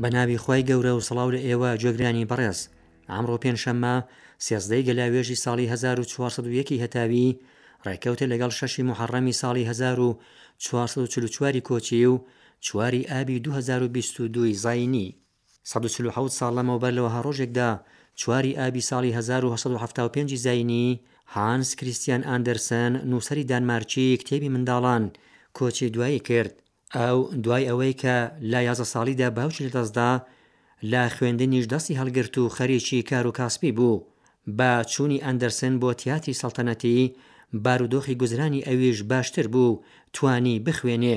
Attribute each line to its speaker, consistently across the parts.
Speaker 1: بە ناوی خی گەورە و سڵاو لە ئێوە جێگرانی بەڕێز ئامڕۆ پێنجشەممە سێزدەی گەلاوێژی ساڵی 1940 هەتاوی ڕێککەوتە لەگەڵ شەشی محەڕەمی ساڵی 1940 کۆچی و چواری ئابی 2022 زینی سەد و چل و حەوت ساڵ لەمەوبەر لە وەها ڕۆژێکدا، چواری ئابی ساڵی هەزار و هەشت سەد و حەفتا و پێنج زاینی، هانس کریستیان ئاندرسن، نووسەری دانمارکی کتێبی منداڵان، کۆچی دوایی کرد. ئەو دوای ئەوەی کە لە یازدە ساڵیدا باوکی لەدەستدا، لە خوێندنیش دەستی هەڵگرت و خەریکی کار و کاسپی بوو. بە چوونی ئاندرسن بۆ تیاتری سەڵتەنەتی، بارودۆخی گوزرانی ئەویش باشتر بوو و توانی بخوێنێ.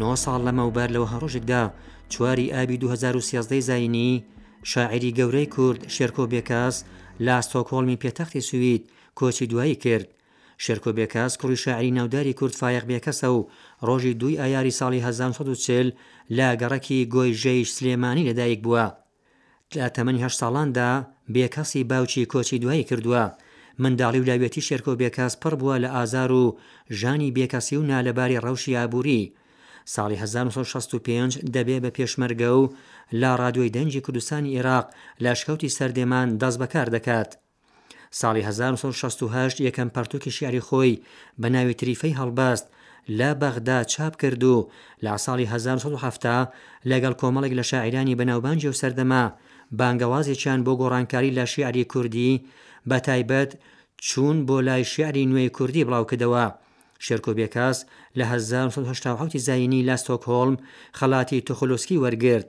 Speaker 1: نۆ ساڵ لەمەوبەر لەوە هەڕۆژێکدا چواری ئابی 2013 زینی شاعری گەورەی کورد شێرکۆ بێکاس لە ستۆکۆڵمی پێتەختی سوید کۆچی دوایی کرد شێرکۆ بێکاس کوڕی شاعری ناوداری کورد فایەق بێکەسە و ڕۆژی دوی ئایاری ساڵی 1940 لە گەڕەکی گۆی ژەیش سلێمانی لەدایک بووە لە تەمەنی هەشت ساڵاندا بێکەسی باوکی کۆچی دوایی کردووە. منداڵی و لاویەتی شێرکۆ بێکەس پڕ بووە لە ئازار و ژانی بێکەسی و نالەباری ڕەوشی ئابووری. ساڵی هەزار و نۆ سەد و شەست و پێنج دەبێ بە پێشمەرگە و لە ڕادیۆی دەنگی کوردستانی ئێراق لە ئەشکەوتی سەردێمان دەست بەکار دەکات. ساڵی هەزار و سەد و شەست و هەشت یەکەم پەڕتووکی شیعری خۆی بە ناوی تریفەی هەڵبەست لە بەغدا چاپ کرد و لە ساڵی هەزار و سەد و حەفتا لەگەڵ کۆمەڵێک لە شاعیرانی بەناوبانگی ئەو سەردەمە بانگەوازێکیان بۆ گۆڕانکاری لە شیعری کوردی بە تایبەت چوون بۆ لای شیعری نوێی کوردی بڵاو کردەوە. شێرکۆ بێکاس لە هەزار و سەد و هەشتا و حەوتی زایینی لە ستۆکهۆڵم خەڵاتی توخولوسکی وەرگرت.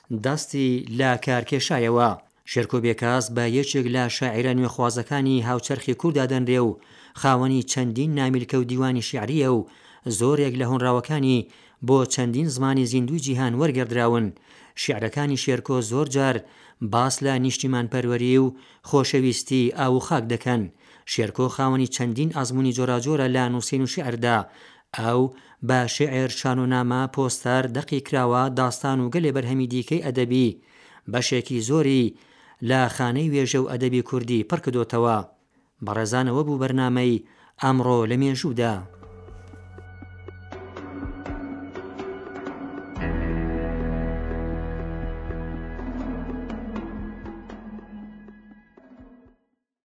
Speaker 1: دەستی لە کار کێشایەوە. شێرکۆ بێکاس بە یەکێک لە شاعیرە نوێخوازەکانی هاوچەرخی کورد دادەنرێ و خاوەنی چەندین نامیلکە و دیوانی شیعرییە و زۆرێک لە هۆنراوەکانی بۆ چەندین زمانی زیندووی جیهان وەرگێڕدراون. شیعرەکانی شێرکۆ زۆر جار باس لە نیشتیمانپەروەری و خۆشەویستی ئاو و خاک دەکەن. شێرکۆ خاوەنی چەندین ئەزموونی جۆراجۆرە لە نووسین و شیعردا، ئاو، بە، شیعر، شانۆنامە، پۆستەر، دەقی کراوە، داستان و گەلێ بەرهەمی دیکەی ئەدەبی، بەشێکی زۆری لە خانەی وێژە و ئەدەبی کوردی پڕ کدۆتەوە. بەڕێزان ئەوە بوو بەرنامەی، ئەمڕۆ لە مێژوودا.